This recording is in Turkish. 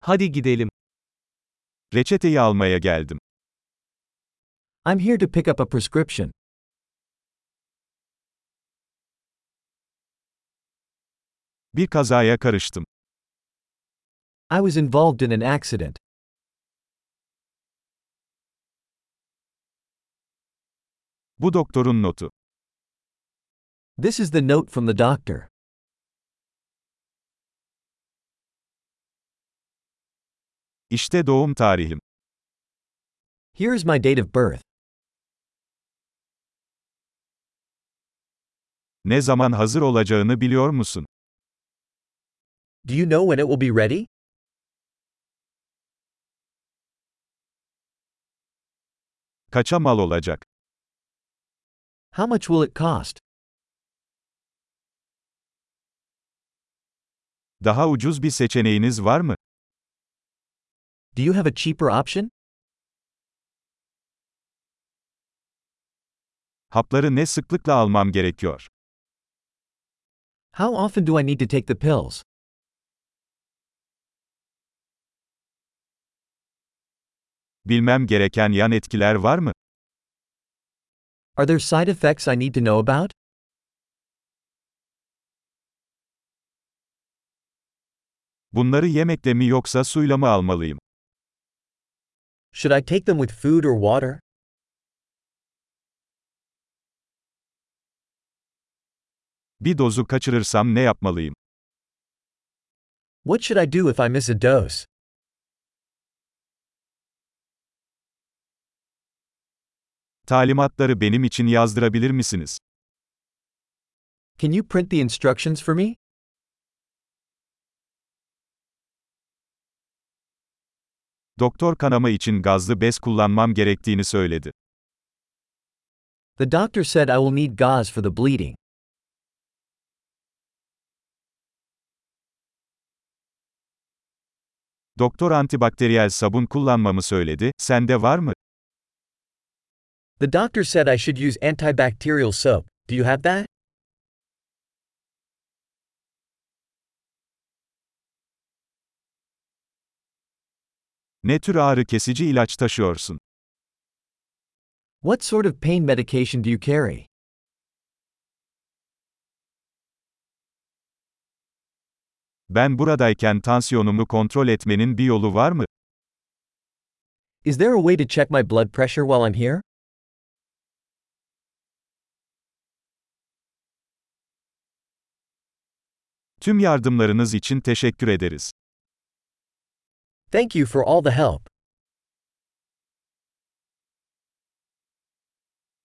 Hadi gidelim. Reçeteyi almaya geldim. I'm here to pick up a prescription. Bir kazaya karıştım. I was involved in an accident. Bu doktorun notu. This is the note from the doctor. İşte doğum tarihim. Here is my date of birth. Ne zaman hazır olacağını biliyor musun? Do you know when it will be ready? Kaça mal olacak? How much will it cost? Daha ucuz bir seçeneğiniz var mı? Do you have a cheaper option? Hapları ne sıklıkla almam gerekiyor? How often do I need to take the pills? Bilmem gereken yan etkiler var mı? Are there side effects I need to know about? Bunları yemekle mi yoksa suyla mı almalıyım? Should I take them with food or water? Bir dozu kaçırırsam ne yapmalıyım? What should I do if I miss a dose? Talimatları benim için yazdırabilir misiniz? Can you print the instructions for me? Doktor kanama için gazlı bez kullanmam gerektiğini söyledi. The doctor said I will need gauze for the bleeding. Doktor antibakteriyel sabun kullanmamı söyledi, sende var mı? The doctor said I should use antibacterial soap. Do you have that? Ne tür ağrı kesici ilaç taşıyorsun? What sort of pain medication do you carry? Ben buradayken tansiyonumu kontrol etmenin bir yolu var mı? Is there a way to check my blood pressure while I'm here? Tüm yardımlarınız için teşekkür ederiz. Thank you for all the help.